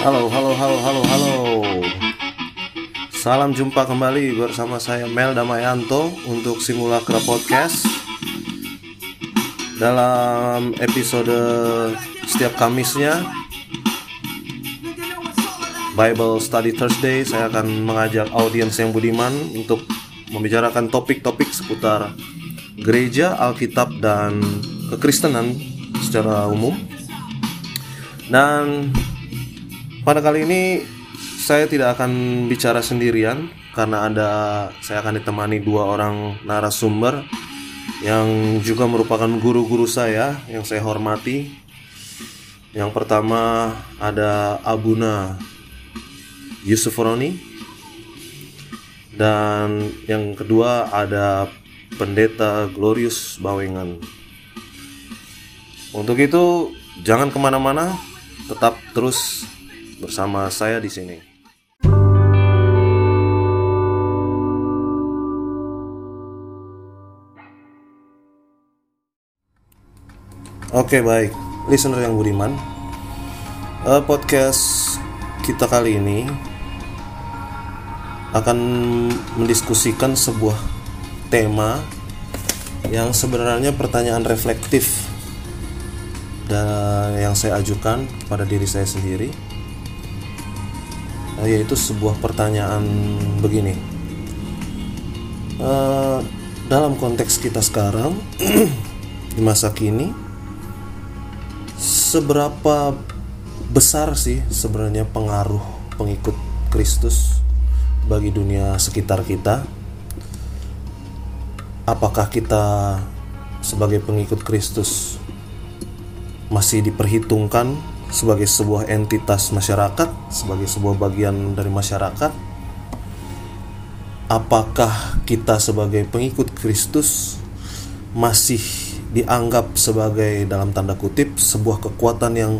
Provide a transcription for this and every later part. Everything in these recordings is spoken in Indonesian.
Halo, halo, halo, halo, halo. Salam jumpa kembali bersama saya Mel Damayanto untuk Simulacra Podcast. Dalam episode setiap Kamisnya Bible Study Thursday saya akan mengajak audiens yang budiman untuk membicarakan topik-topik seputar gereja, Alkitab dan kekristenan secara umum. Dan pada kali ini saya tidak akan bicara sendirian karena ada saya akan ditemani dua orang narasumber yang juga merupakan guru-guru saya yang saya hormati. Yang pertama ada Abuna Yusuf Roni dan yang kedua ada Pendeta Glorious Bawengan. Untuk itu jangan ke mana-mana, tetap terus bersama saya di sini. Oke baik, listener yang budiman, uh, podcast kita kali ini akan mendiskusikan sebuah tema yang sebenarnya pertanyaan reflektif dan yang saya ajukan pada diri saya sendiri yaitu sebuah pertanyaan begini. Uh, dalam konteks kita sekarang di masa kini seberapa besar sih sebenarnya pengaruh pengikut Kristus bagi dunia sekitar kita? Apakah kita sebagai pengikut Kristus masih diperhitungkan sebagai sebuah entitas masyarakat, sebagai sebuah bagian dari masyarakat? Apakah kita sebagai pengikut Kristus masih dianggap sebagai dalam tanda kutip sebuah kekuatan yang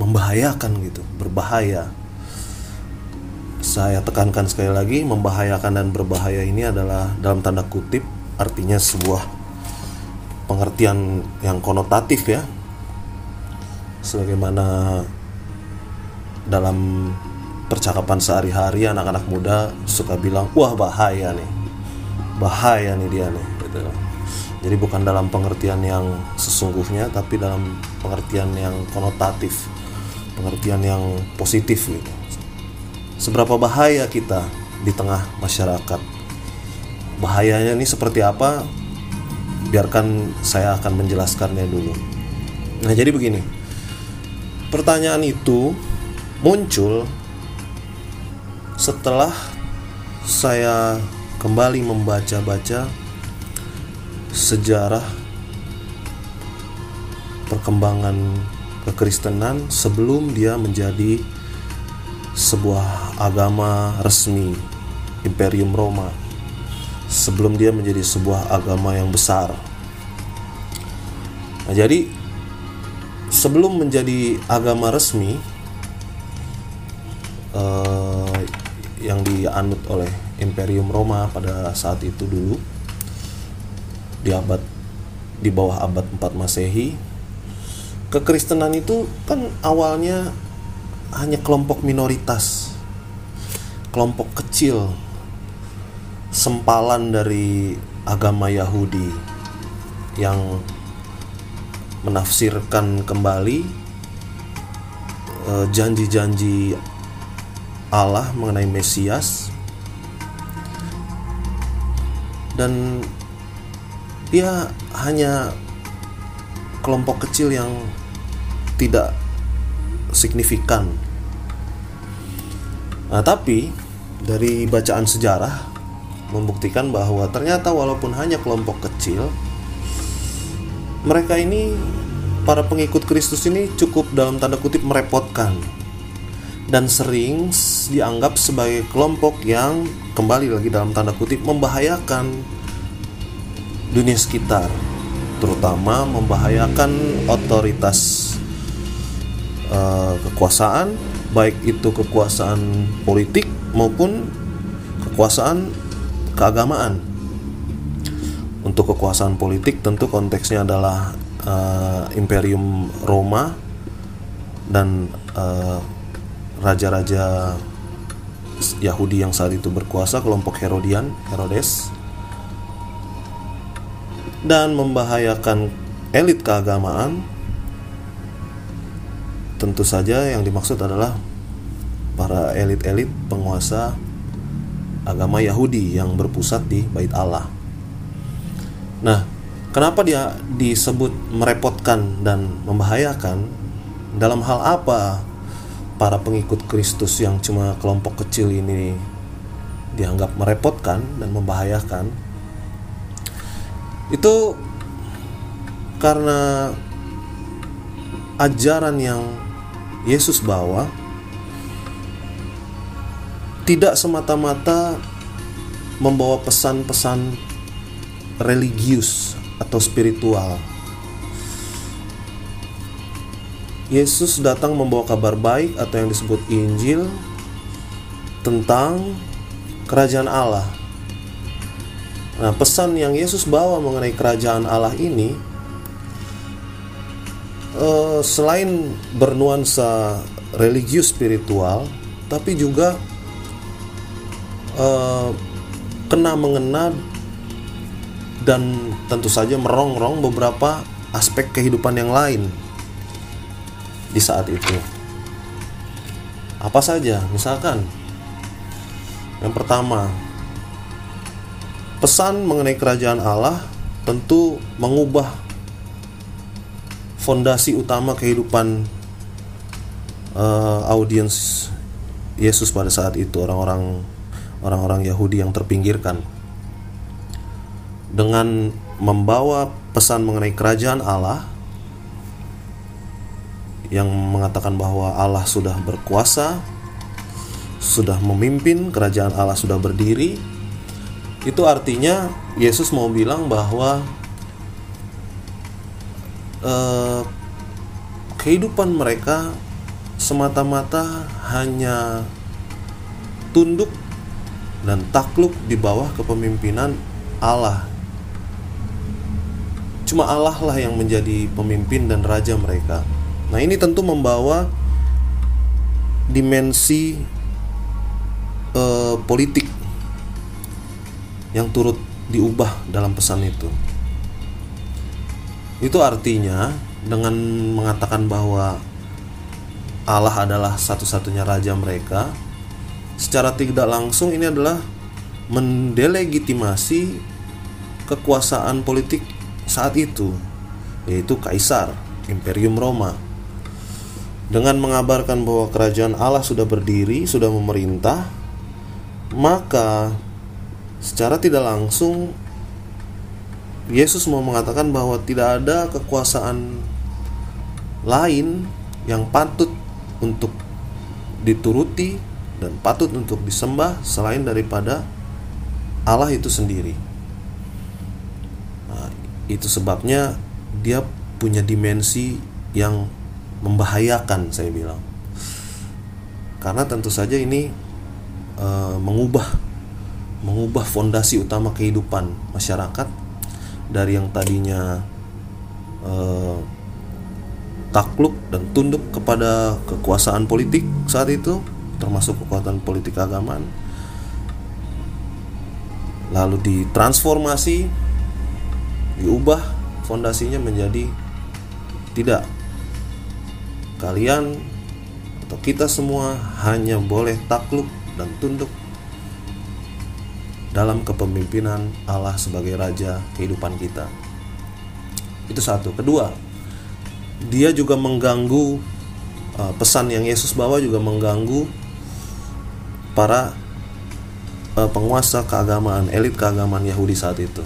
membahayakan gitu, berbahaya? Saya tekankan sekali lagi, membahayakan dan berbahaya ini adalah dalam tanda kutip artinya sebuah pengertian yang konotatif ya, sebagaimana dalam percakapan sehari-hari anak-anak muda suka bilang wah bahaya nih. Bahaya nih dia nih. Gitu. jadi bukan dalam pengertian yang sesungguhnya tapi dalam pengertian yang konotatif pengertian yang positif gitu. Seberapa bahaya kita di tengah masyarakat? Bahayanya ini seperti apa? Biarkan saya akan menjelaskannya dulu. Nah jadi begini pertanyaan itu muncul setelah saya kembali membaca-baca sejarah perkembangan kekristenan sebelum dia menjadi sebuah agama resmi Imperium Roma sebelum dia menjadi sebuah agama yang besar. Nah, jadi sebelum menjadi agama resmi uh, yang dianut oleh Imperium Roma pada saat itu dulu di abad di bawah abad 4 Masehi kekristenan itu kan awalnya hanya kelompok minoritas kelompok kecil sempalan dari agama Yahudi yang menafsirkan kembali eh, janji-janji Allah mengenai Mesias dan dia hanya kelompok kecil yang tidak signifikan. Nah, tapi dari bacaan sejarah membuktikan bahwa ternyata walaupun hanya kelompok kecil, mereka ini para pengikut Kristus ini cukup dalam tanda kutip merepotkan dan sering dianggap sebagai kelompok yang kembali lagi dalam tanda kutip membahayakan dunia sekitar terutama membahayakan otoritas uh, kekuasaan baik itu kekuasaan politik maupun kekuasaan keagamaan. Untuk kekuasaan politik tentu konteksnya adalah uh, Imperium Roma dan uh, raja-raja Yahudi yang saat itu berkuasa kelompok Herodian Herodes dan membahayakan elit keagamaan tentu saja yang dimaksud adalah para elit-elit penguasa agama Yahudi yang berpusat di Bait Allah. Nah, kenapa dia disebut merepotkan dan membahayakan? Dalam hal apa para pengikut Kristus yang cuma kelompok kecil ini dianggap merepotkan dan membahayakan? Itu karena ajaran yang Yesus bawa tidak semata-mata membawa pesan-pesan religius atau spiritual. Yesus datang membawa kabar baik atau yang disebut Injil tentang kerajaan Allah. Nah, pesan yang Yesus bawa mengenai kerajaan Allah ini uh, selain bernuansa religius spiritual, tapi juga uh, kena mengena dan tentu saja merongrong beberapa aspek kehidupan yang lain di saat itu. Apa saja? Misalkan yang pertama, pesan mengenai kerajaan Allah tentu mengubah fondasi utama kehidupan uh, audiens Yesus pada saat itu orang-orang orang-orang Yahudi yang terpinggirkan dengan membawa pesan mengenai kerajaan Allah yang mengatakan bahwa Allah sudah berkuasa, sudah memimpin, kerajaan Allah sudah berdiri. Itu artinya Yesus mau bilang bahwa eh, kehidupan mereka semata-mata hanya tunduk dan takluk di bawah kepemimpinan Allah. Cuma Allah lah yang menjadi pemimpin dan raja mereka. Nah, ini tentu membawa dimensi uh, politik yang turut diubah dalam pesan itu. Itu artinya dengan mengatakan bahwa Allah adalah satu-satunya raja mereka, secara tidak langsung ini adalah mendelegitimasi kekuasaan politik saat itu yaitu kaisar Imperium Roma dengan mengabarkan bahwa kerajaan Allah sudah berdiri, sudah memerintah, maka secara tidak langsung Yesus mau mengatakan bahwa tidak ada kekuasaan lain yang patut untuk dituruti dan patut untuk disembah selain daripada Allah itu sendiri. Itu sebabnya dia punya dimensi yang membahayakan, saya bilang. Karena tentu saja ini uh, mengubah mengubah fondasi utama kehidupan masyarakat dari yang tadinya uh, takluk dan tunduk kepada kekuasaan politik saat itu termasuk kekuatan politik keagamaan lalu ditransformasi diubah fondasinya menjadi tidak kalian atau kita semua hanya boleh takluk dan tunduk dalam kepemimpinan Allah sebagai raja kehidupan kita. Itu satu. Kedua, dia juga mengganggu uh, pesan yang Yesus bawa juga mengganggu para uh, penguasa keagamaan, elit keagamaan Yahudi saat itu.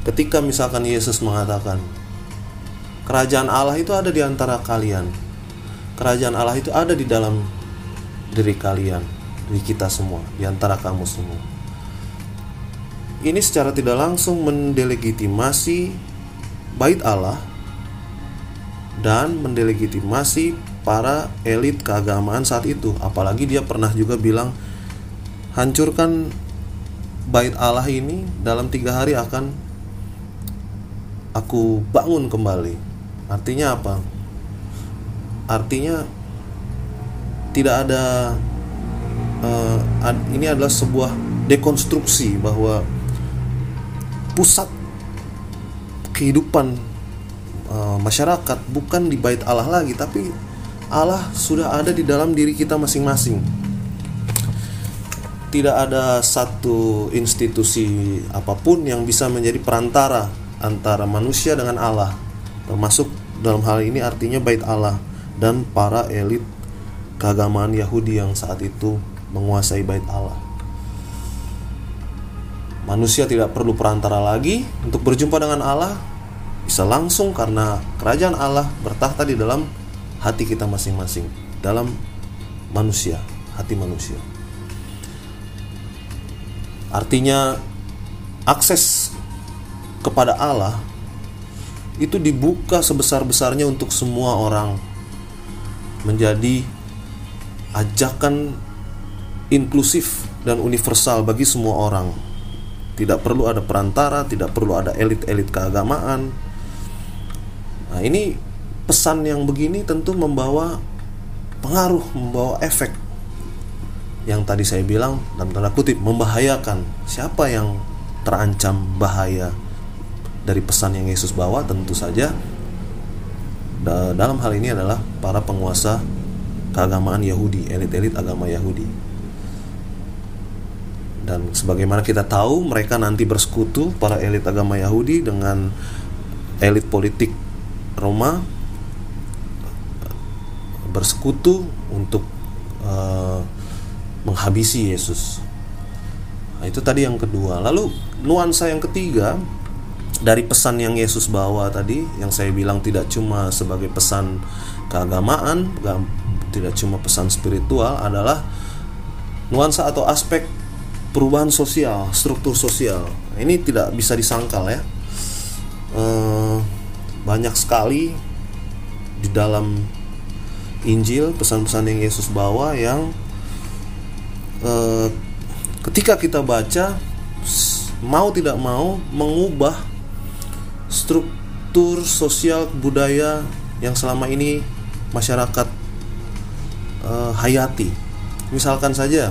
Ketika misalkan Yesus mengatakan, kerajaan Allah itu ada di antara kalian. Kerajaan Allah itu ada di dalam diri kalian, di kita semua, di antara kamu semua. Ini secara tidak langsung mendelegitimasi bait Allah dan mendelegitimasi para elit keagamaan saat itu. Apalagi dia pernah juga bilang hancurkan bait Allah ini dalam tiga hari akan aku bangun kembali. Artinya apa? Artinya tidak ada uh, ini adalah sebuah dekonstruksi bahwa pusat kehidupan uh, masyarakat bukan di bait Allah lagi tapi Allah sudah ada di dalam diri kita masing-masing tidak ada satu institusi apa pun yang bisa menjadi perantara antara manusia dengan Allah. Termasuk dalam hal ini artinya bait Allah dan para elit keagamaan Yahudi yang saat itu menguasai bait Allah. Manusia tidak perlu perantara lagi untuk berjumpa dengan Allah. Bisa langsung karena kerajaan Allah bertahta di dalam hati kita masing-masing dalam manusia hati manusia. Artinya akses kepada Allah itu dibuka sebesar-besarnya untuk semua orang menjadi ajakan inklusif dan universal bagi semua orang. Tidak perlu ada perantara, tidak perlu ada elit-elit keagamaan. Nah, ini pesan yang begini tentu membawa pengaruh, membawa efek yang tadi saya bilang dalam tanda kutip membahayakan siapa yang terancam bahaya dari pesan yang Yesus bawa tentu saja dalam hal ini adalah para penguasa keagamaan Yahudi elit-elit agama Yahudi dan sebagaimana kita tahu mereka nanti bersekutu para elit agama Yahudi dengan elit politik Roma bersekutu untuk uh, menghabisi Yesus. Nah, itu tadi yang kedua. Lalu nuansa yang ketiga dari pesan yang Yesus bawa tadi yang saya bilang tidak cuma sebagai pesan keagamaan, tidak cuma pesan spiritual adalah nuansa atau aspek perubahan sosial, struktur sosial. Ini tidak bisa disangkal ya. E, banyak sekali di dalam Injil pesan-pesan yang Yesus bawa yang Eh, ketika kita baca mau tidak mau mengubah struktur sosial budaya yang selama ini masyarakat uh, hayati. Misalkan saja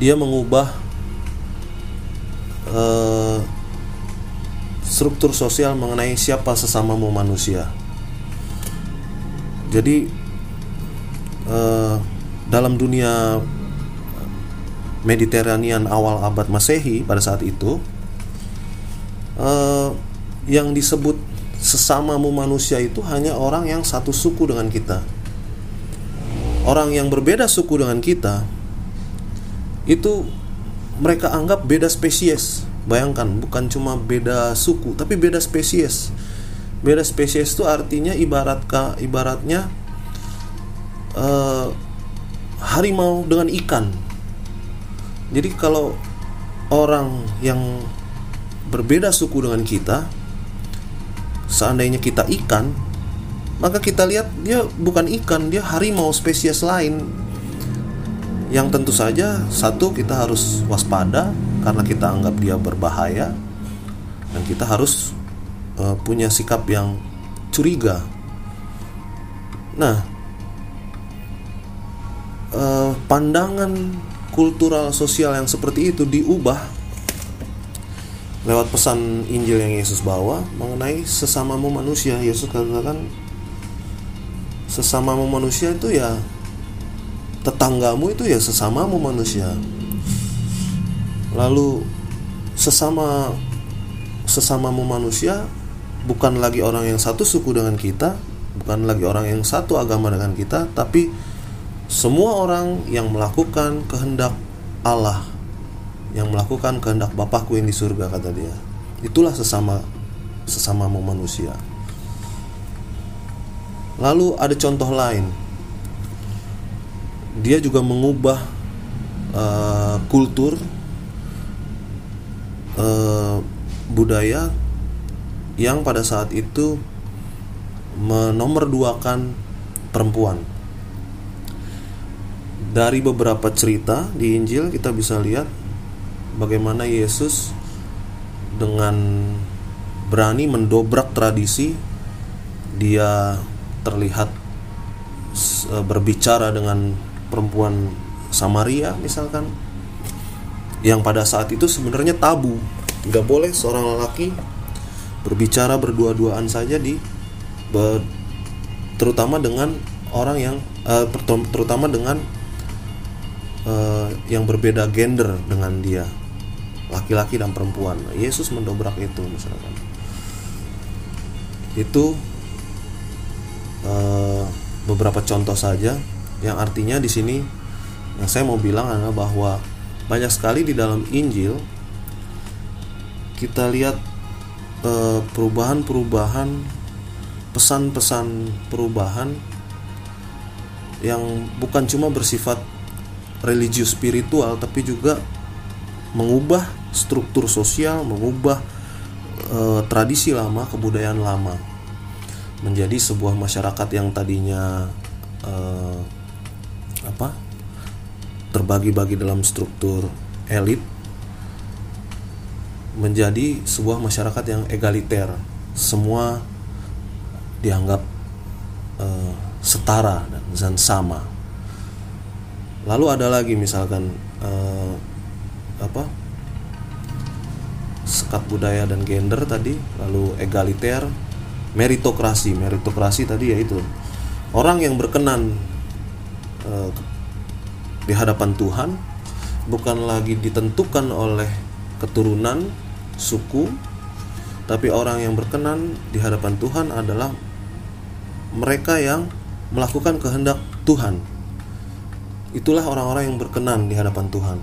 dia mengubah uh, struktur sosial mengenai siapa sesamamu manusia. Jadi uh, dalam dunia Mediterranean awal abad Masehi pada saat itu uh, yang disebut sesamamu manusia itu hanya orang yang satu suku dengan kita. Orang yang berbeda suku dengan kita itu mereka anggap beda spesies. Bayangkan, bukan cuma beda suku, tapi beda spesies. Beda spesies itu artinya ibarat ibaratnya uh, harimau dengan ikan jadi kalau orang yang berbeda suku dengan kita, seandainya kita ikan, maka kita lihat dia bukan ikan, dia harimau spesies lain. Yang tentu saja satu kita harus waspada karena kita anggap dia berbahaya dan kita harus uh, punya sikap yang curiga. Nah, uh, pandangan kultural sosial yang seperti itu diubah lewat pesan Injil yang Yesus bawa mengenai sesamamu manusia. Yesus katakan sesamamu manusia itu ya tetanggamu itu ya sesamamu manusia. Lalu sesama sesamamu manusia bukan lagi orang yang satu suku dengan kita, bukan lagi orang yang satu agama dengan kita, tapi semua orang yang melakukan kehendak Allah yang melakukan kehendak Bapakku yang di surga kata dia. Itulah sesama sesama manusia. Lalu ada contoh lain. Dia juga mengubah uh, kultur uh, budaya yang pada saat itu menomorduakan perempuan. Dari beberapa cerita di Injil kita bisa lihat bagaimana Yesus dengan berani mendobrak tradisi dia terlihat uh, berbicara dengan perempuan Samaria misalkan yang pada saat itu sebenarnya tabu. Tidak boleh seorang lelaki berbicara berdua-duaan saja di terutama dengan orang yang uh, terutama dengan uh, yang berbeda gender dengan dia laki-laki dan perempuan. Yesus mendobrak itu misalkan. Itu uh, beberapa contoh saja. Yang artinya di sini yang saya mau bilang adalah bahwa banyak sekali di dalam Injil kita lihat eh, perubahan-perubahan pesan-pesan perubahan yang bukan cuma bersifat religius spiritual tapi juga mengubah struktur sosial, mengubah e, tradisi lama, kebudayaan lama menjadi sebuah masyarakat yang tadinya e, apa terbagi-bagi dalam struktur elit menjadi sebuah masyarakat yang egaliter. Semua dianggap uh, setara dan, sama. Lalu ada lagi misalkan uh, apa sekat budaya dan gender tadi lalu egaliter meritokrasi meritokrasi tadi yaitu orang yang berkenan uh, di hadapan Tuhan bukan lagi ditentukan oleh keturunan, suku, tapi orang yang berkenan di hadapan Tuhan adalah mereka yang melakukan kehendak Tuhan. Itulah orang-orang yang berkenan di hadapan Tuhan.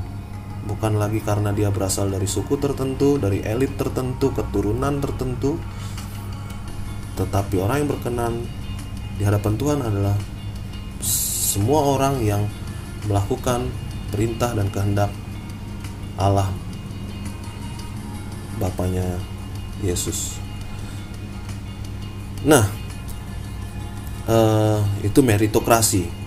Bukan lagi karena dia berasal dari suku tertentu, dari elit tertentu, keturunan tertentu, tetapi orang yang berkenan di hadapan Tuhan adalah semua orang yang melakukan perintah dan kehendak Allah Bapaknya Yesus. Nah, uh, itu meritokrasi.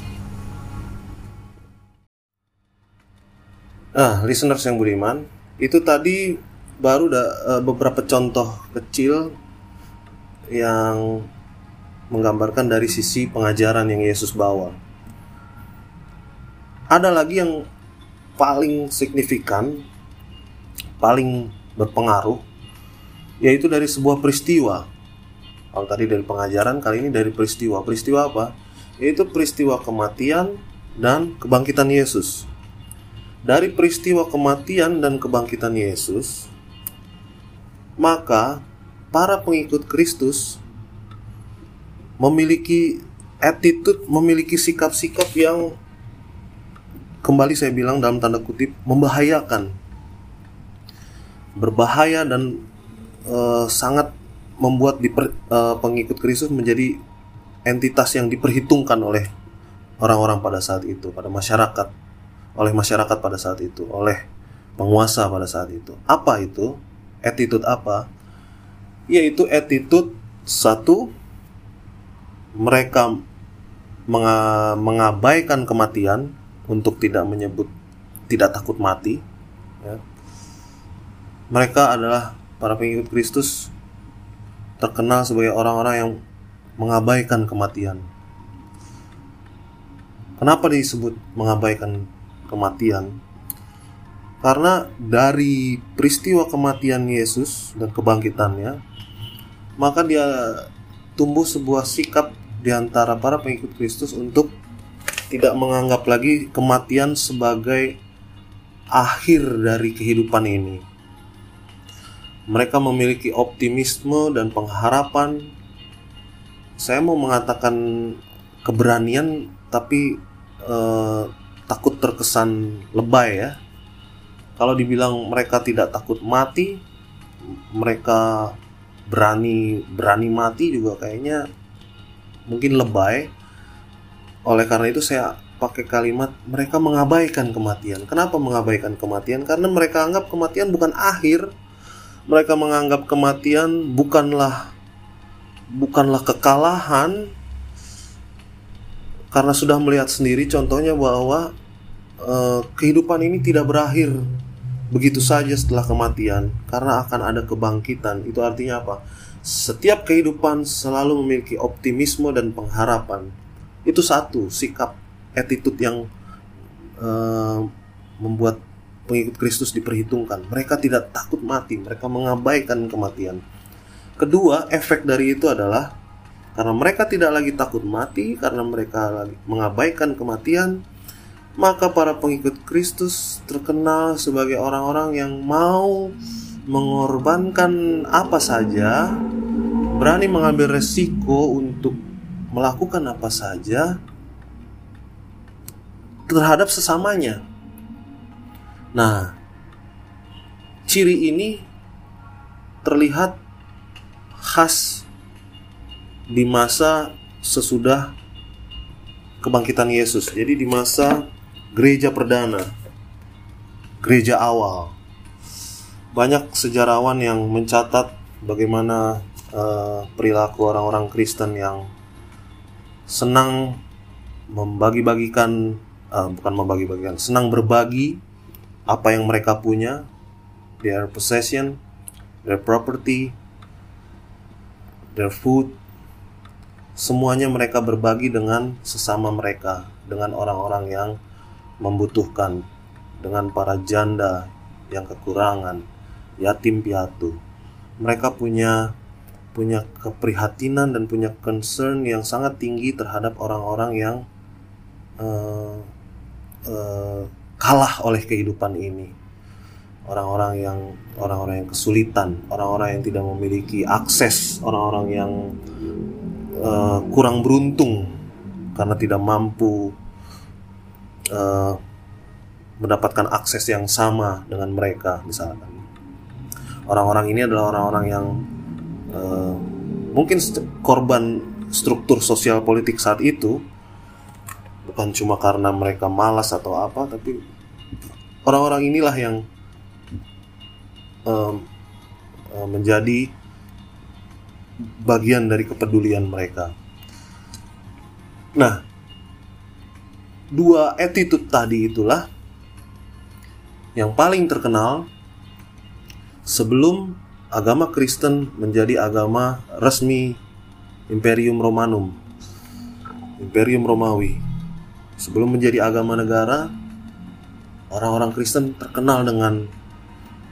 Nah, listeners yang budiman, itu tadi baru da, uh, beberapa contoh kecil yang menggambarkan dari sisi pengajaran yang Yesus bawa ada lagi yang paling signifikan, paling berpengaruh, yaitu dari sebuah peristiwa. Kalau tadi dari pengajaran, kali ini dari peristiwa. Peristiwa apa? Yaitu peristiwa kematian dan kebangkitan Yesus. Dari peristiwa kematian dan kebangkitan Yesus, maka para pengikut Kristus memiliki attitude, memiliki sikap-sikap yang kembali saya bilang dalam tanda kutip membahayakan. Berbahaya dan uh, sangat membuat diper, uh, pengikut Kristus menjadi entitas yang diperhitungkan oleh orang-orang pada saat itu pada masyarakat oleh masyarakat pada saat itu oleh penguasa pada saat itu apa itu attitude apa yaitu attitude satu mereka mengabaikan kematian untuk tidak menyebut tidak takut mati. Ya. Mereka adalah para pengikut Kristus terkenal sebagai orang-orang yang mengabaikan kematian. Kenapa disebut mengabaikan kematian? Karena dari peristiwa kematian Yesus dan kebangkitannya, maka dia tumbuh sebuah sikap di antara para pengikut Kristus untuk tidak menganggap lagi kematian sebagai akhir dari kehidupan ini. Mereka memiliki optimisme dan pengharapan. Saya mau mengatakan keberanian, tapi eh, takut terkesan lebay ya. Kalau dibilang mereka tidak takut mati, mereka berani berani mati juga kayaknya mungkin lebay oleh karena itu saya pakai kalimat mereka mengabaikan kematian. Kenapa mengabaikan kematian? Karena mereka anggap kematian bukan akhir. Mereka menganggap kematian bukanlah bukanlah kekalahan karena sudah melihat sendiri contohnya bahwa eh, kehidupan ini tidak berakhir begitu saja setelah kematian karena akan ada kebangkitan. Itu artinya apa? Setiap kehidupan selalu memiliki optimisme dan pengharapan Itu satu sikap attitude yang uh, membuat pengikut Kristus diperhitungkan. Mereka tidak takut mati, mereka mengabaikan kematian. Kedua, efek dari itu adalah karena mereka tidak lagi takut mati, karena mereka lagi mengabaikan kematian, maka para pengikut Kristus terkenal sebagai orang-orang yang mau mengorbankan apa saja, berani mengambil resiko untuk melakukan apa saja terhadap sesamanya. Nah, ciri ini terlihat khas di masa sesudah kebangkitan Yesus. Jadi di masa gereja perdana, gereja awal. Banyak sejarawan yang mencatat bagaimana uh, perilaku orang-orang Kristen yang senang membagi-bagikan uh, bukan membagi-bagikan, senang berbagi apa yang mereka punya, their possession, their property, their food, semuanya mereka berbagi dengan sesama mereka, dengan orang-orang yang membutuhkan, dengan para janda yang kekurangan, yatim piatu. Mereka punya punya keprihatinan dan punya concern yang sangat tinggi terhadap orang-orang yang uh, uh, kalah oleh kehidupan ini. Orang-orang yang orang-orang yang kesulitan, orang-orang yang tidak memiliki akses, orang-orang yang uh, kurang beruntung karena tidak mampu uh, mendapatkan akses yang sama dengan mereka misalkan orang-orang ini adalah orang-orang yang uh, mungkin korban struktur sosial politik saat itu bukan cuma karena mereka malas atau apa tapi orang-orang inilah yang uh, uh, menjadi bagian dari kepedulian mereka. Nah, dua attitude tadi itulah yang paling terkenal sebelum agama Kristen menjadi agama resmi Imperium Romanum, Imperium Romawi. Sebelum menjadi agama negara, orang-orang Kristen terkenal dengan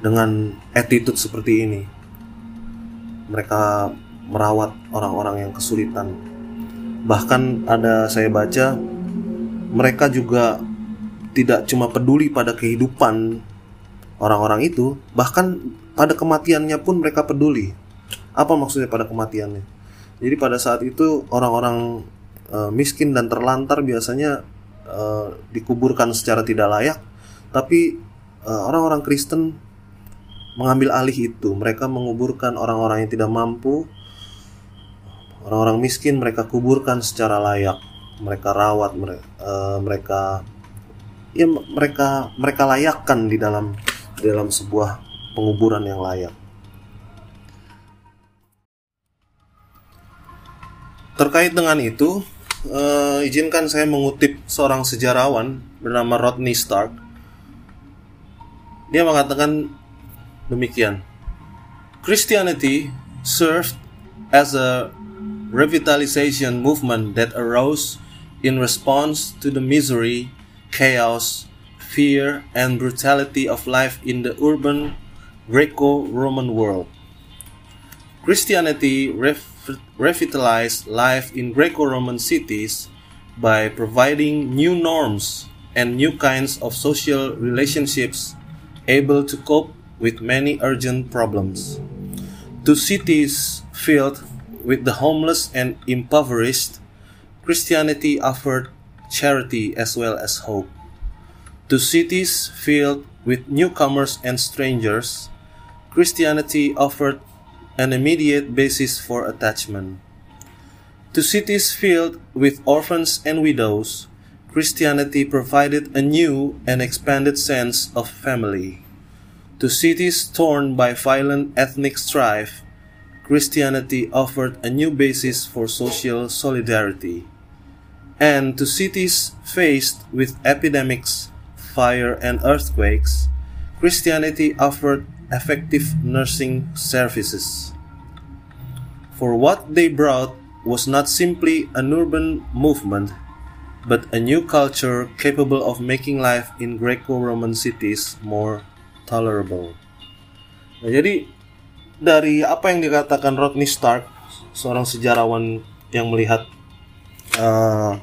dengan attitude seperti ini. Mereka merawat orang-orang yang kesulitan. Bahkan ada saya baca mereka juga tidak cuma peduli pada kehidupan orang-orang itu, bahkan pada kematiannya pun mereka peduli. Apa maksudnya pada kematiannya? Jadi pada saat itu orang-orang e, miskin dan terlantar biasanya e, dikuburkan secara tidak layak, tapi eh, orang-orang Kristen mengambil alih itu. Mereka menguburkan orang-orang yang tidak mampu Orang-orang miskin mereka kuburkan secara layak, mereka rawat, mereka, uh, mereka ya mereka mereka layakkan di dalam di dalam sebuah penguburan yang layak. Terkait dengan itu, uh, izinkan saya mengutip seorang sejarawan bernama Rodney Stark. Dia mengatakan demikian. Christianity served as a revitalization movement that arose in response to the misery, chaos, fear, and brutality of life in the urban Greco Roman world. Christianity revitalized life in Greco Roman cities by providing new norms and new kinds of social relationships able to cope with many urgent problems. To cities filled with the homeless and impoverished, Christianity offered charity as well as hope. To cities filled with newcomers and strangers, Christianity offered an immediate basis for attachment. To cities filled with orphans and widows, Christianity provided a new and expanded sense of family. To cities torn by violent ethnic strife, Christianity offered a new basis for social solidarity. And to cities faced with epidemics, fire, and earthquakes, Christianity offered effective nursing services. For what they brought was not simply an urban movement, but a new culture capable of making life in Greco-Roman cities more tolerable. Nah, jadi dari apa yang dikatakan Rodney Stark, seorang sejarawan yang melihat uh,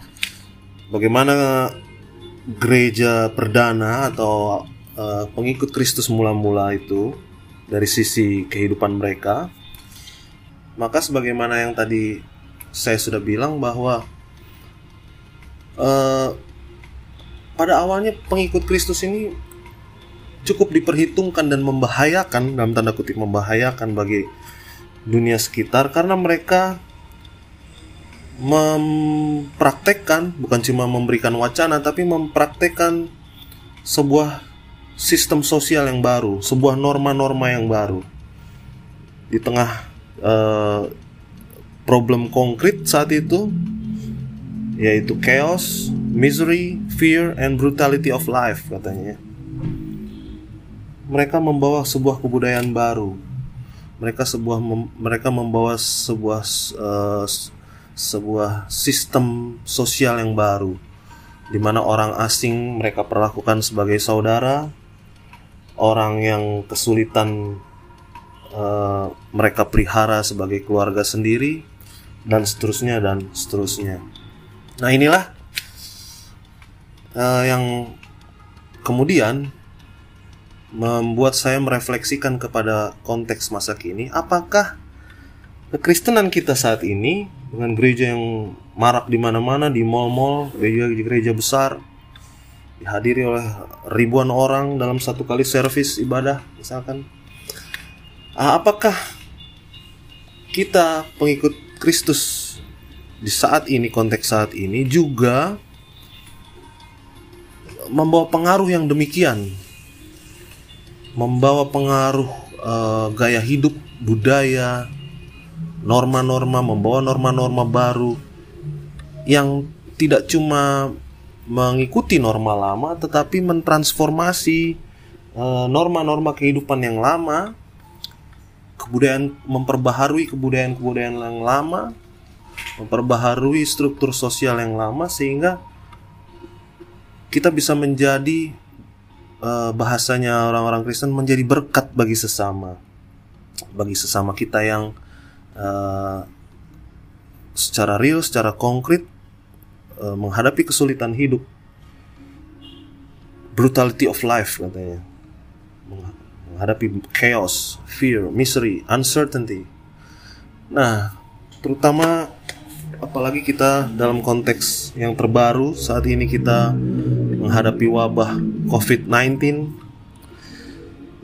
bagaimana gereja perdana atau uh, pengikut Kristus mula-mula itu dari sisi kehidupan mereka, maka sebagaimana yang tadi saya sudah bilang bahwa uh, pada awalnya pengikut Kristus ini cukup diperhitungkan dan membahayakan dalam tanda kutip membahayakan bagi dunia sekitar karena mereka mempraktekkan bukan cuma memberikan wacana tapi mempraktekkan sebuah sistem sosial yang baru, sebuah norma-norma yang baru di tengah uh, problem konkret saat itu yaitu chaos, misery, fear, and brutality of life katanya. Mereka membawa sebuah kebudayaan baru. Mereka sebuah mem, mereka membawa sebuah uh, sebuah sistem sosial yang baru di mana orang asing mereka perlakukan sebagai saudara, orang yang kesulitan uh, mereka pelihara sebagai keluarga sendiri dan seterusnya dan seterusnya. Nah inilah uh, yang kemudian membuat saya merefleksikan kepada konteks masa kini. Apakah kekristenan kita saat ini dengan gereja yang marak di mana-mana di mall-mall, gereja-gereja besar dihadiri oleh ribuan orang dalam satu kali servis ibadah misalkan. Ah, apakah kita pengikut Kristus di saat ini konteks saat ini juga membawa pengaruh yang demikian membawa pengaruh uh, gaya hidup budaya norma-norma membawa norma-norma baru yang tidak cuma mengikuti norma lama tetapi mentransformasi uh, norma-norma kehidupan yang lama kebudayaan memperbaharui kebudayaan-kebudayaan yang lama memperbaharui struktur sosial yang lama sehingga kita bisa menjadi uh, bahasanya orang-orang Kristen menjadi berkat bagi sesama. Bagi sesama kita yang uh, secara real secara konkret uh, menghadapi kesulitan hidup. Brutality of life katanya. Menghadapi chaos fear misery uncertainty. Nah terutama apalagi kita dalam konteks yang terbaru saat ini kita menghadapi wabah COVID-19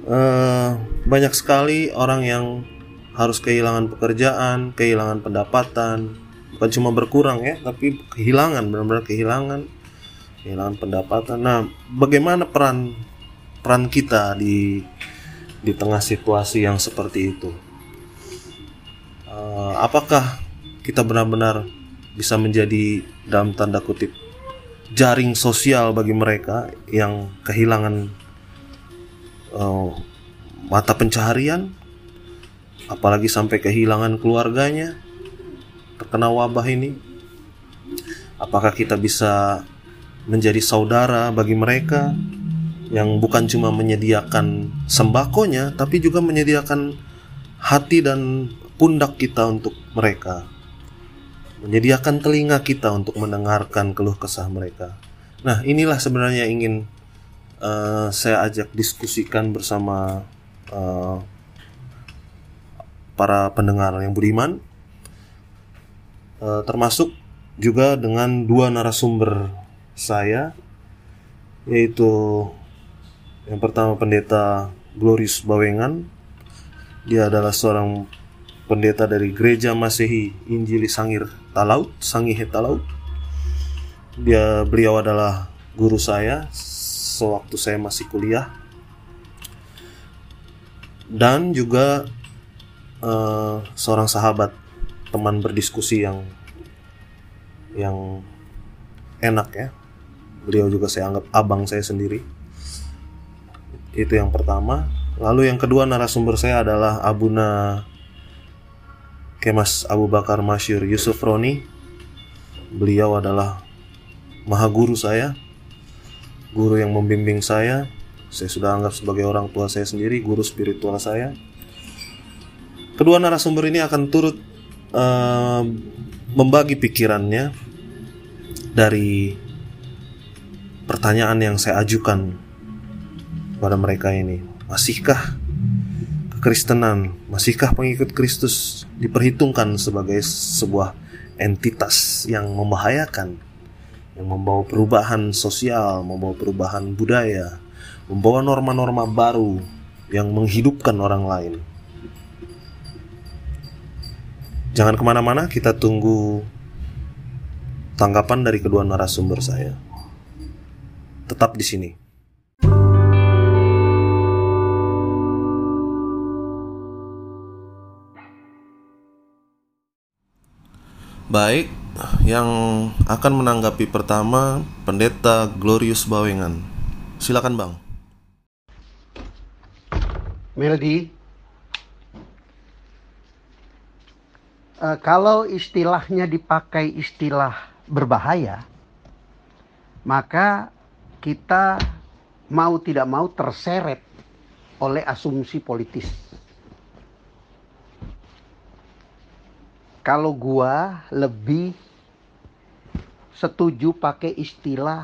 uh, banyak sekali orang yang harus kehilangan pekerjaan, kehilangan pendapatan, bukan cuma berkurang ya, tapi kehilangan benar-benar kehilangan, kehilangan pendapatan. Nah, bagaimana peran peran kita di di tengah situasi yang seperti itu? Uh, apakah kita benar-benar bisa menjadi dalam tanda kutip jaring sosial bagi mereka yang kehilangan uh, mata pencaharian apalagi sampai kehilangan keluarganya terkena wabah ini. Apakah kita bisa menjadi saudara bagi mereka yang bukan cuma menyediakan sembakonya tapi juga menyediakan hati dan pundak kita untuk mereka menyediakan telinga kita untuk mendengarkan keluh kesah mereka. Nah, inilah sebenarnya ingin uh, saya ajak diskusikan bersama uh, para pendengar yang budiman, uh, termasuk juga dengan dua narasumber saya, yaitu yang pertama pendeta Glorius Bawengan. Dia adalah seorang pendeta dari gereja Masehi Injili Sangir Talaut, Sangihe Talaut. Dia beliau adalah guru saya sewaktu saya masih kuliah. Dan juga uh, seorang sahabat teman berdiskusi yang yang enak ya. Beliau juga saya anggap abang saya sendiri. Itu yang pertama. Lalu yang kedua narasumber saya adalah Abuna Kemas Abu Bakar Masyur Yusuf Roni. Beliau adalah maha guru saya, guru yang membimbing saya. Saya sudah anggap sebagai orang tua saya sendiri, guru spiritual saya. Kedua narasumber ini akan turut uh, membagi pikirannya dari pertanyaan yang saya ajukan pada mereka ini. Masihkah kekristenan, masihkah pengikut Kristus diperhitungkan sebagai sebuah entitas yang membahayakan, yang membawa perubahan sosial, membawa perubahan budaya, membawa norma-norma baru yang menghidupkan orang lain. Jangan ke mana-mana, kita tunggu tanggapan dari kedua narasumber saya. Tetap di sini. Baik, yang akan menanggapi pertama Pendeta Glorius Bawengan. Silakan, Bang. Melody, uh, kalau istilahnya dipakai istilah berbahaya, maka kita mau tidak mau terseret oleh asumsi politis. Kalau gua lebih setuju pakai istilah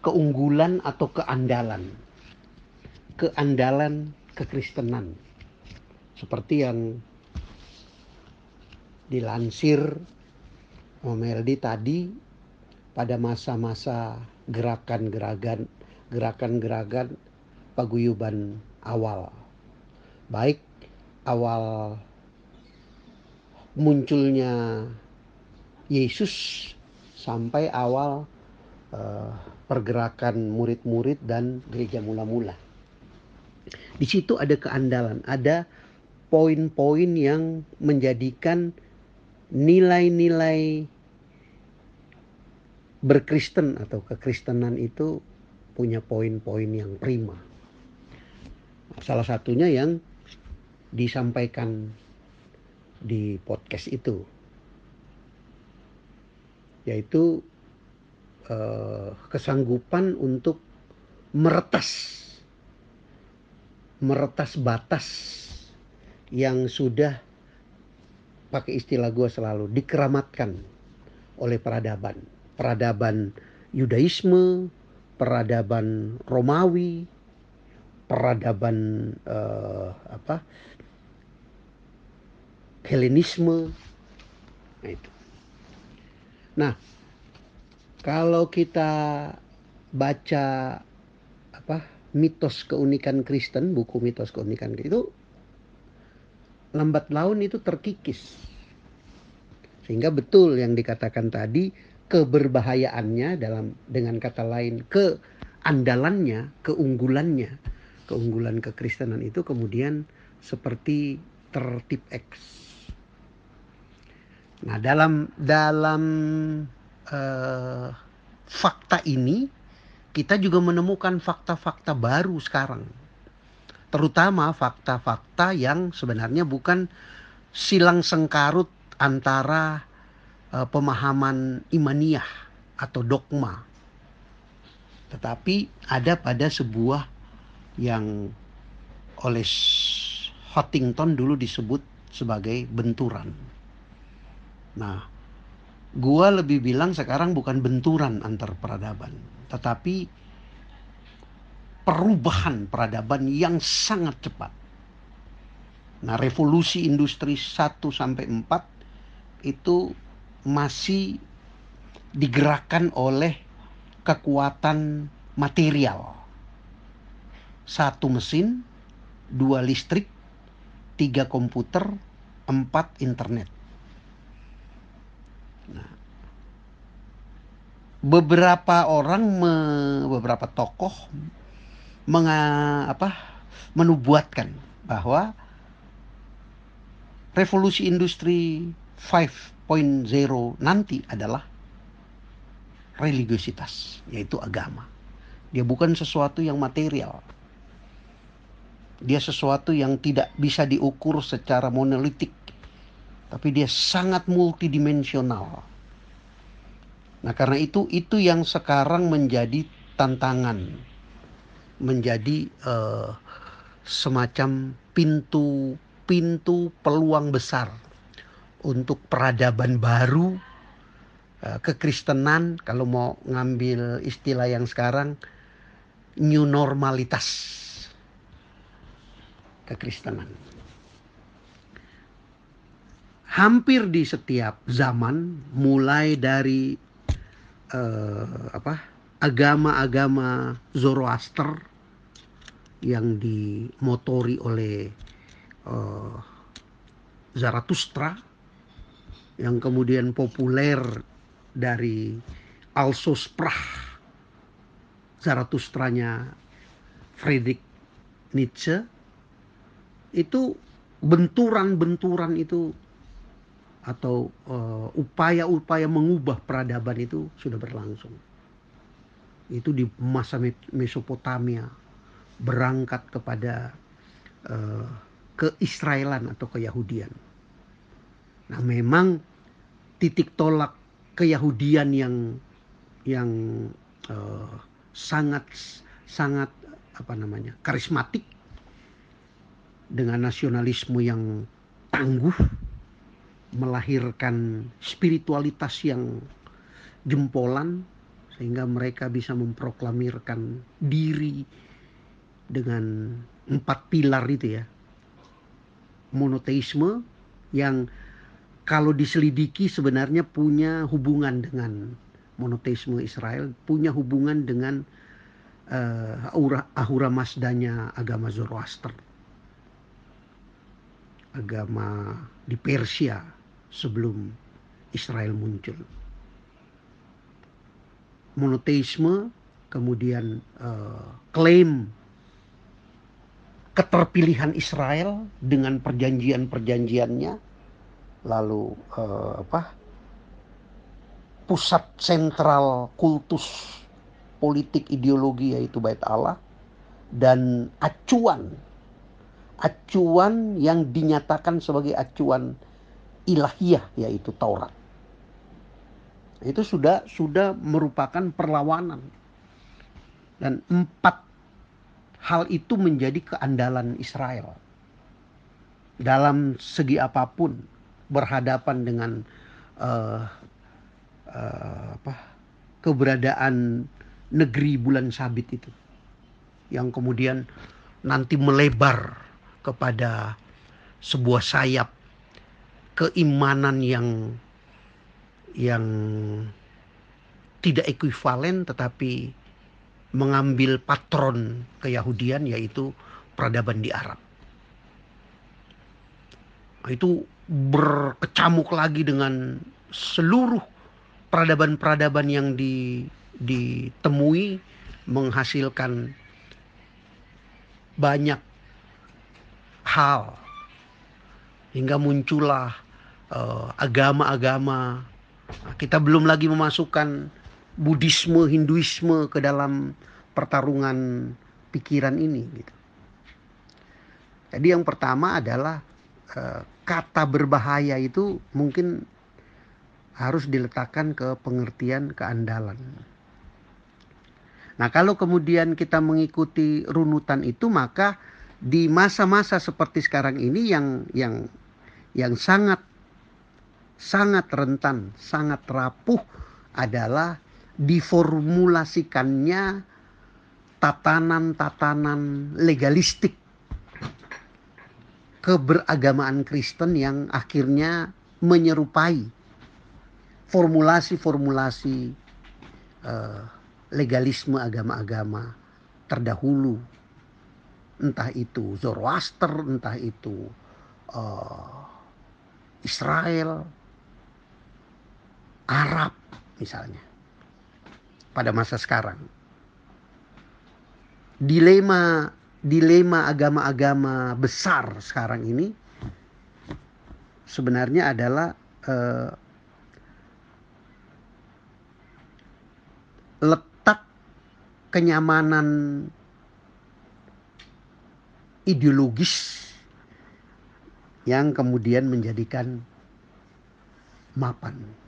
keunggulan atau keandalan. Keandalan kekristenan. Seperti yang dilansir Omeldi tadi pada masa-masa gerakan-gerakan gerakan-gerakan paguyuban awal. Baik awal munculnya Yesus sampai awal uh, pergerakan murid-murid dan gereja mula-mula. Di situ ada keandalan, ada poin-poin yang menjadikan nilai-nilai berkristen atau kekristenan itu punya poin-poin yang prima. Salah satunya yang disampaikan di podcast itu. Yaitu uh, kesanggupan untuk meretas meretas batas yang sudah pakai istilah gue selalu dikeramatkan oleh peradaban. Peradaban Yudaisme peradaban Romawi peradaban uh, apa Helenisme. Nah itu. Nah, kalau kita baca apa mitos keunikan Kristen, buku mitos keunikan itu lambat laun itu terkikis. Sehingga betul yang dikatakan tadi keberbahayaannya dalam dengan kata lain keandalannya, keunggulannya, keunggulan kekristenan itu kemudian seperti tertib X Nah, dalam dalam uh, fakta ini kita juga menemukan fakta-fakta baru sekarang. Terutama fakta-fakta yang sebenarnya bukan silang sengkarut antara uh, pemahaman imaniah atau dogma. Tetapi ada pada sebuah yang oleh Huntington dulu disebut sebagai benturan. Nah, gua lebih bilang sekarang bukan benturan antar peradaban, tetapi perubahan peradaban yang sangat cepat. Nah, revolusi industri 1 sampai 4 itu masih digerakkan oleh kekuatan material. Satu mesin, dua listrik, tiga komputer, empat internet. Beberapa orang, me, beberapa tokoh menga, apa, menubuatkan bahwa revolusi industri 5.0 nanti adalah religiositas, yaitu agama. Dia bukan sesuatu yang material. Dia sesuatu yang tidak bisa diukur secara monolitik tapi dia sangat multidimensional. Nah, karena itu itu yang sekarang menjadi tantangan, menjadi uh, semacam pintu pintu peluang besar untuk peradaban baru uh, kekristenan kalau mau ngambil istilah yang sekarang new normalitas kekristenan. Hampir di setiap zaman mulai dari uh, apa agama-agama Zoroaster yang dimotori oleh uh, Zarathustra yang kemudian populer dari Alsos Prah Zarathustranya Friedrich Nietzsche itu benturan-benturan itu atau uh, upaya-upaya mengubah peradaban itu sudah berlangsung. Itu di masa Mesopotamia berangkat kepada uh, keisraelan atau keyahudian. Nah, memang titik tolak keyahudian yang yang uh, sangat sangat apa namanya karismatik dengan nasionalisme yang tangguh melahirkan spiritualitas yang jempolan sehingga mereka bisa memproklamirkan diri dengan empat pilar itu ya. Monoteisme yang kalau diselidiki sebenarnya punya hubungan dengan monoteisme Israel punya hubungan dengan uh, ahura, ahura masdanya agama Zoroaster agama di Persia sebelum Israel muncul. Monoteisme, kemudian uh, klaim keterpilihan Israel dengan perjanjian-perjanjiannya, lalu uh, apa? Pusat sentral kultus politik ideologi yaitu Bait Allah dan acuan acuan yang dinyatakan sebagai acuan ilahiyah yaitu Taurat. Itu sudah sudah merupakan perlawanan. Dan empat hal itu menjadi keandalan Israel. Dalam segi apa pun berhadapan dengan uh, uh, apa keberadaan negeri bulan sabit itu yang kemudian nanti melebar kepada sebuah sayap keimanan yang yang tidak ekuivalen tetapi mengambil patron keyahudian yaitu peradaban di Arab. Itu berkecamuk lagi dengan seluruh peradaban-peradaban yang di, ditemui menghasilkan banyak hal hingga muncullah agama-agama. Uh, kita belum lagi memasukkan Buddhisme, Hinduisme ke dalam pertarungan pikiran ini. Gitu. Jadi yang pertama adalah uh, kata berbahaya itu mungkin harus diletakkan ke pengertian keandalan. Nah, kalau kemudian kita mengikuti runutan itu, maka di masa-masa seperti sekarang ini yang yang yang sangat sangat rentan, sangat rapuh adalah diformulasikannya tatanan-tatanan legalistik keberagamaan Kristen yang akhirnya menyerupai formulasi-formulasi uh, legalisme agama-agama terdahulu. Entah itu Zoroaster entah itu uh, Israel Arab misalnya pada masa sekarang. Dilema dilema agama-agama besar sekarang ini sebenarnya adalah uh, letak kenyamanan ideologis yang kemudian menjadikan mapan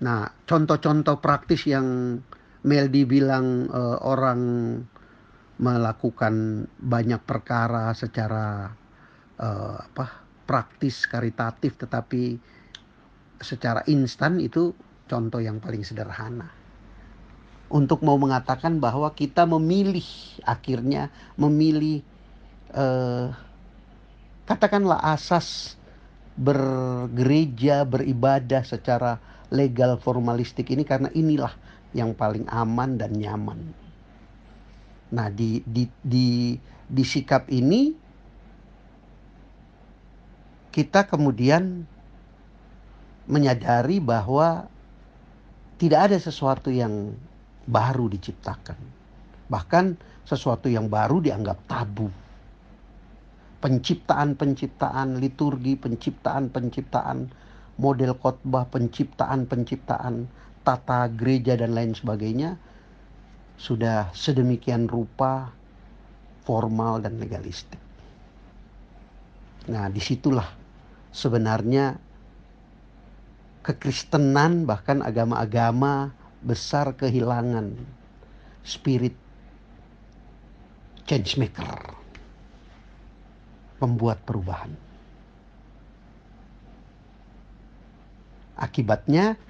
Nah, contoh-contoh praktis yang Meldi bilang uh, orang melakukan banyak perkara secara uh, apa praktis karitatif tetapi secara instan itu contoh yang paling sederhana. Untuk mau mengatakan bahwa kita memilih akhirnya memilih uh, katakanlah asas bergereja beribadah secara legal formalistik ini karena inilah yang paling aman dan nyaman. Nah, di di di di sikap ini kita kemudian menyadari bahwa tidak ada sesuatu yang baru diciptakan. Bahkan sesuatu yang baru dianggap tabu. Penciptaan-penciptaan liturgi, penciptaan-penciptaan model khotbah, penciptaan-penciptaan tata gereja dan lain sebagainya sudah sedemikian rupa formal dan legalistik. Nah, di situlah sebenarnya kekristenan bahkan agama-agama besar kehilangan spirit change maker, pembuat perubahan. Akibatnya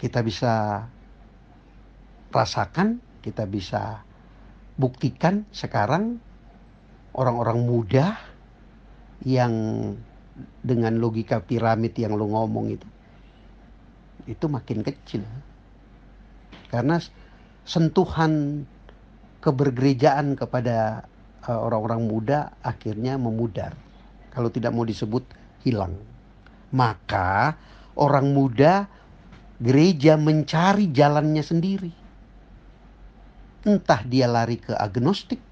kita bisa rasakan, kita bisa buktikan sekarang orang-orang muda yang dengan logika piramid yang lo ngomong itu itu makin kecil. Karena sentuhan kebergerejaan kepada eh, orang-orang muda akhirnya memudar. Kalau tidak mau disebut hilang maka orang muda gereja mencari jalannya sendiri. Entah dia lari ke agnostik,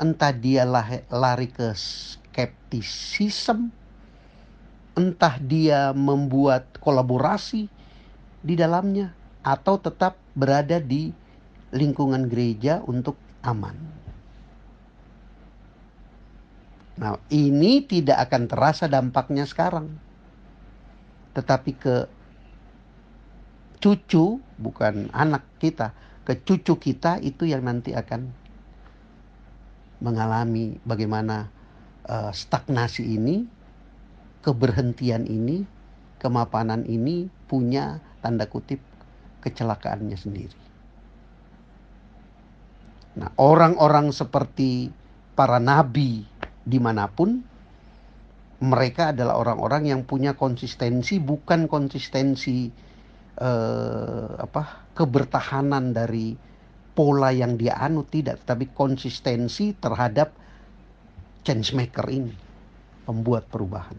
entah dia lari ke skeptisisme, entah dia membuat kolaborasi di dalamnya atau tetap berada di lingkungan gereja untuk aman. Nah, ini tidak akan terasa dampaknya sekarang tetapi ke cucu bukan anak kita ke cucu kita itu yang nanti akan mengalami bagaimana uh, stagnasi ini keberhentian ini kemapanan ini punya tanda kutip kecelakaannya sendiri. Nah orang-orang seperti para nabi di mana pun mereka adalah orang-orang yang punya konsistensi bukan konsistensi eh, apa kebertahanan dari pola yang dia anut tidak. Tapi konsistensi terhadap change maker ini pembuat perubahan.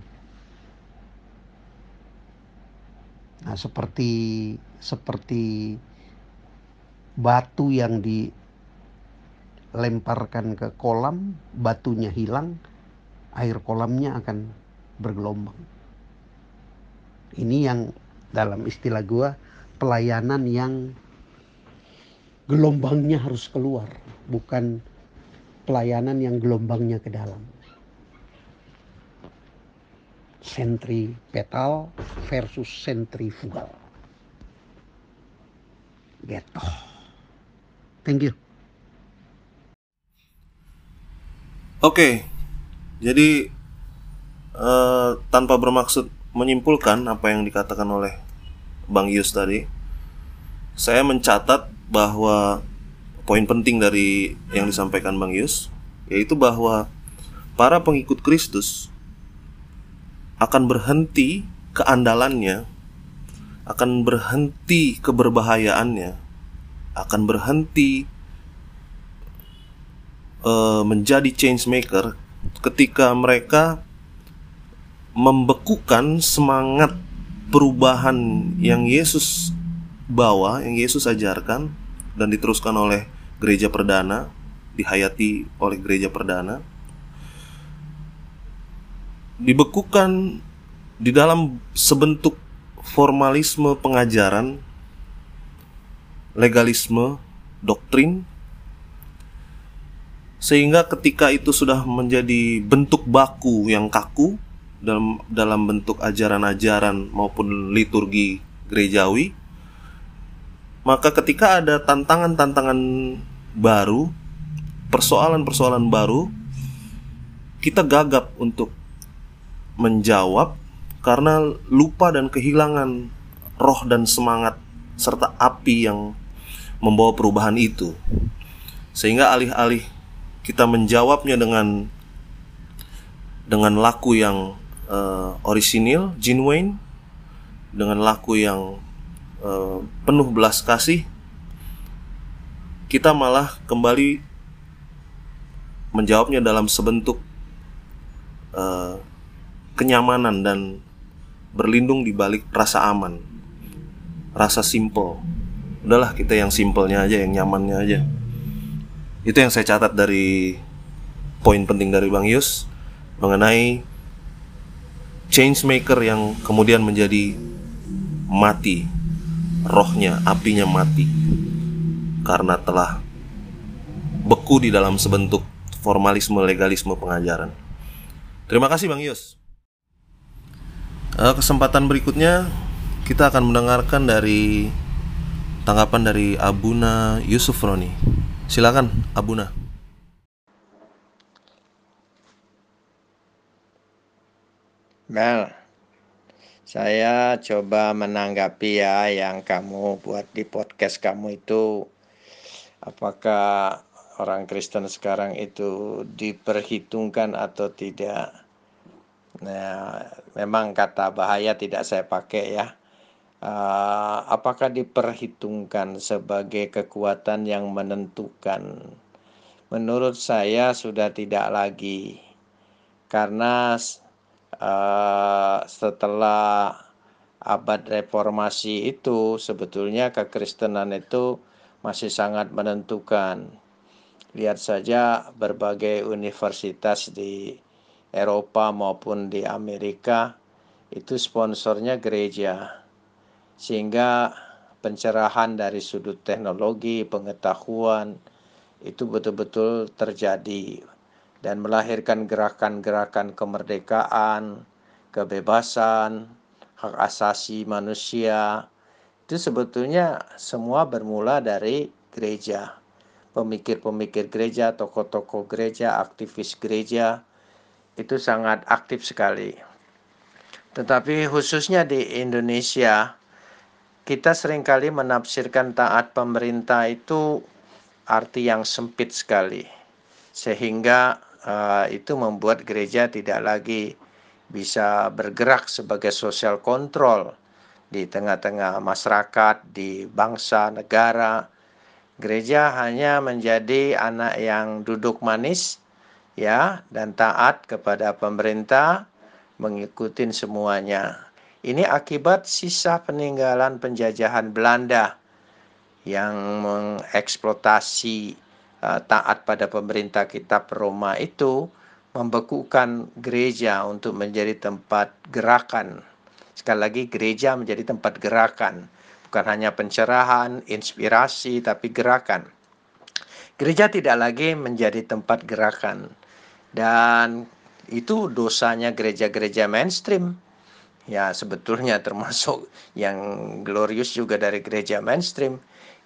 Nah seperti seperti batu yang dilemparkan ke kolam batunya hilang air kolamnya akan bergelombang. Ini yang dalam istilah gua pelayanan yang gelombangnya harus keluar, bukan pelayanan yang gelombangnya ke dalam. Sentripetal versus sentrifugal. Gitu. Thank you. Oke, jadi uh, tanpa bermaksud menyimpulkan apa yang dikatakan oleh Bang Yus tadi, saya mencatat bahwa poin penting dari yang disampaikan Bang Yus yaitu bahwa para pengikut Kristus akan berhenti keandalannya, akan berhenti keberbahayaannya, akan berhenti uh, menjadi change maker ketika mereka membekukan semangat perubahan yang Yesus bawa, yang Yesus ajarkan dan diteruskan oleh gereja perdana, dihayati oleh gereja perdana. Dibekukan di dalam sebentuk formalisme pengajaran, legalisme, doktrin sehingga ketika itu sudah menjadi bentuk baku yang kaku dalam dalam bentuk ajaran-ajaran maupun liturgi gerejawi maka ketika ada tantangan-tantangan baru persoalan-persoalan baru kita gagap untuk menjawab karena lupa dan kehilangan roh dan semangat serta api yang membawa perubahan itu. Sehingga alih-alih kita menjawabnya dengan dengan laku yang uh, orisinil, genuine, dengan laku yang uh, penuh belas kasih, kita malah kembali menjawabnya dalam sebentuk uh, kenyamanan dan berlindung di balik rasa aman, rasa simple. Udahlah kita yang simpelnya aja, yang nyamannya aja. Itu yang saya catat dari poin penting dari Bang Yus mengenai change maker yang kemudian menjadi mati rohnya, apinya mati karena telah beku di dalam sebentuk formalisme legalisme pengajaran. Terima kasih Bang Yus. Eh, kesempatan berikutnya kita akan mendengarkan dari tanggapan dari Abuna Yusuf Roni. Silakan Abuna. Mel, saya coba menanggapi ya yang kamu buat di podcast kamu itu apakah orang Kristen sekarang itu diperhitungkan atau tidak. Nah, memang kata bahaya tidak saya pakai ya. Uh, apakah diperhitungkan sebagai kekuatan yang menentukan? Menurut saya sudah tidak lagi, karena uh, setelah abad reformasi itu sebetulnya kekristenan itu masih sangat menentukan. Lihat saja berbagai universitas di Eropa maupun di Amerika itu sponsornya gereja. Sehingga pencerahan dari sudut teknologi, pengetahuan itu betul-betul terjadi dan melahirkan gerakan-gerakan kemerdekaan, kebebasan, hak asasi manusia. Itu sebetulnya semua bermula dari gereja. Pemikir-pemikir gereja, tokoh-tokoh gereja, aktivis gereja, itu sangat aktif sekali. Tetapi khususnya di Indonesia, kita sering kali menafsirkan taat pemerintah itu arti yang sempit sekali. Sehingga uh, itu membuat gereja tidak lagi bisa bergerak sebagai sosial kontrol di tengah-tengah masyarakat, di bangsa, negara. Gereja hanya menjadi anak yang duduk manis ya dan taat kepada pemerintah mengikuti semuanya. Ini akibat sisa peninggalan penjajahan Belanda yang mengeksploitasi uh, taat pada pemerintah kitab Roma itu membekukan gereja untuk menjadi tempat gerakan. Sekali lagi gereja menjadi tempat gerakan, bukan hanya pencerahan, inspirasi tapi gerakan. Gereja tidak lagi menjadi tempat gerakan dan itu dosanya gereja-gereja mainstream. Ya, sebetulnya termasuk yang glorious juga dari gereja mainstream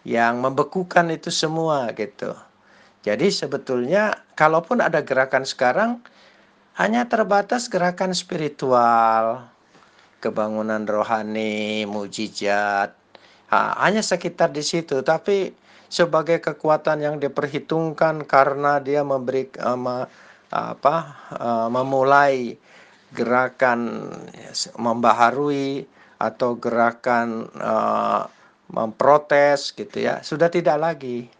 yang membekukan itu semua gitu. Jadi sebetulnya kalaupun ada gerakan sekarang hanya terbatas gerakan spiritual, kebangunan rohani, mujizat, hanya sekitar di situ. Tapi sebagai kekuatan yang diperhitungkan karena dia memberi uh, apa uh, memulai gerakan membaharui atau gerakan uh, memprotes gitu ya sudah tidak lagi.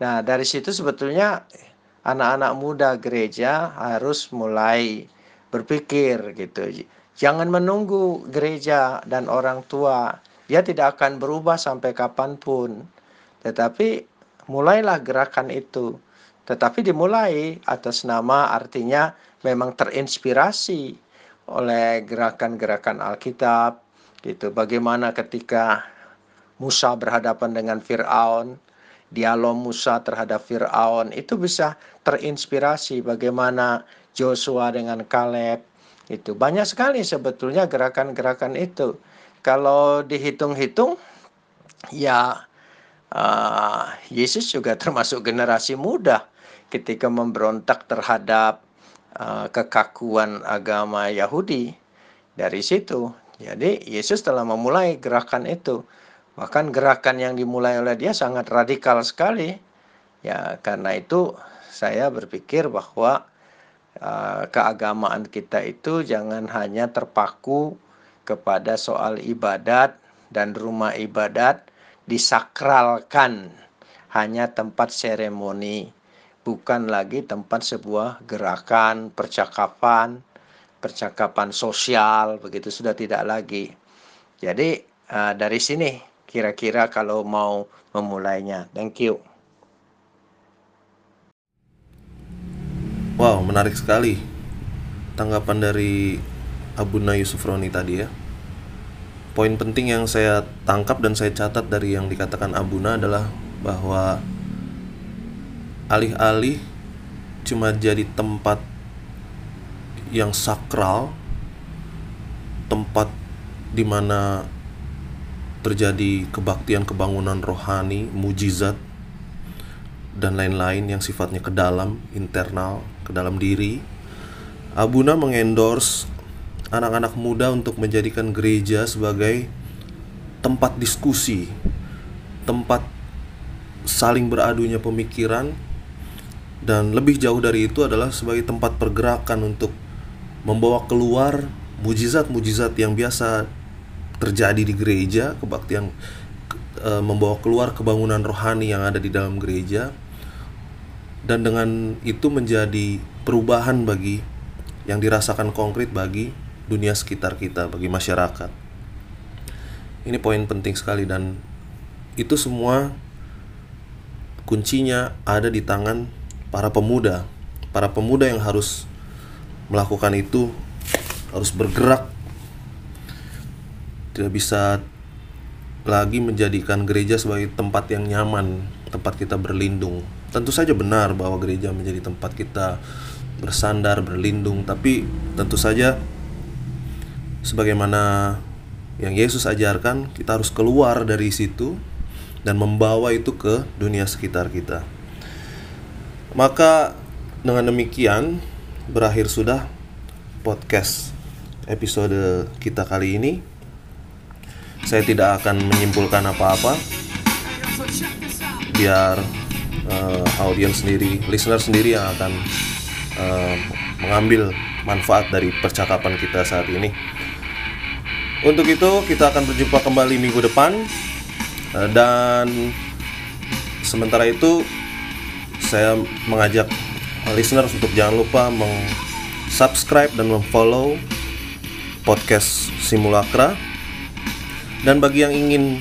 Nah dari situ sebetulnya anak-anak muda gereja harus mulai berpikir gitu. Jangan menunggu gereja dan orang tua. Dia tidak akan berubah sampai kapan pun. Tetapi mulailah gerakan itu tetapi dimulai atas nama artinya memang terinspirasi oleh gerakan-gerakan Alkitab gitu. Bagaimana ketika Musa berhadapan dengan Firaun, dialog Musa terhadap Firaun itu bisa terinspirasi bagaimana Joshua dengan Kaleb itu banyak sekali sebetulnya gerakan-gerakan itu. kalau dihitung-hitung ya uh, Yesus juga termasuk generasi muda ketika memberontak terhadap uh, kekakuan agama Yahudi dari situ. Jadi Yesus telah memulai gerakan itu. Bahkan gerakan yang dimulai oleh dia sangat radikal sekali. Ya, karena itu saya berpikir bahwa uh, keagamaan kita itu jangan hanya terpaku kepada soal ibadat dan rumah ibadat disakralkan hanya tempat seremoni, bukan lagi tempat sebuah gerakan, percakapan, percakapan sosial, begitu sudah tidak lagi. Jadi uh, dari sini kira-kira kalau mau memulainya. Thank you. Wow, menarik sekali tanggapan dari Abuna Yusuf Roni tadi ya. Poin penting yang saya tangkap dan saya catat dari yang dikatakan Abuna adalah bahwa alih-alih cuma jadi tempat yang sakral, tempat di mana terjadi kebaktian kebangunan rohani, mujizat dan lain-lain yang sifatnya ke dalam, internal, ke dalam diri. Abuna mengendorse anak-anak muda untuk menjadikan gereja sebagai tempat diskusi, tempat saling beradunya pemikiran dan lebih jauh dari itu adalah sebagai tempat pergerakan untuk membawa keluar mujizat-mujizat yang biasa terjadi di gereja, kebaktian e, membawa keluar kebangunan rohani yang ada di dalam gereja dan dengan itu menjadi perubahan bagi yang dirasakan konkret bagi dunia sekitar kita, bagi masyarakat. Ini poin penting sekali dan itu semua kuncinya ada di tangan para pemuda. Para pemuda yang harus melakukan itu harus bergerak tidak bisa lagi menjadikan gereja sebagai tempat yang nyaman, tempat kita berlindung. Tentu saja benar bahwa gereja menjadi tempat kita bersandar, berlindung, tapi tentu saja sebagaimana yang Yesus ajarkan, kita harus keluar dari situ dan membawa itu ke dunia sekitar kita. Maka dengan demikian berakhir sudah podcast episode kita kali ini. Saya tidak akan menyimpulkan apa-apa, biar uh, audiens sendiri, listener sendiri yang akan uh, mengambil manfaat dari percakapan kita saat ini. Untuk itu kita akan berjumpa kembali minggu depan uh, dan sementara itu saya mengajak listeners untuk jangan lupa meng-subscribe dan mem-follow podcast Simulacra. Dan bagi yang ingin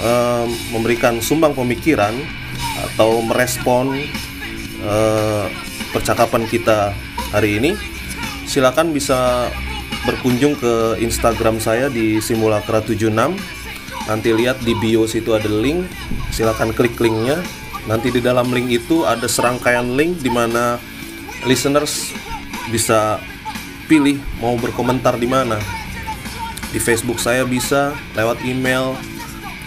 uh, memberikan sumbang pemikiran atau merespon uh, percakapan kita hari ini silakan bisa berkunjung ke Instagram saya di simulacra76 nanti lihat di bio situ ada link. Silakan klik linknya nanti di dalam link itu ada serangkaian link di mana listeners bisa pilih mau berkomentar di mana. Di Facebook saya bisa lewat email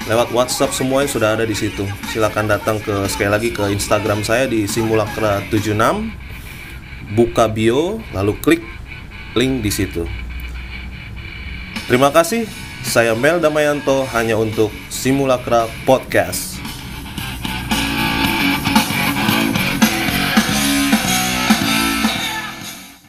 lewat WhatsApp semuanya sudah ada di situ. Silahkan datang ke sekali lagi ke Instagram saya di simulacra 76 buka bio lalu klik link di situ. Terima kasih. Saya Mel Damayanto hanya untuk Simulacra Podcast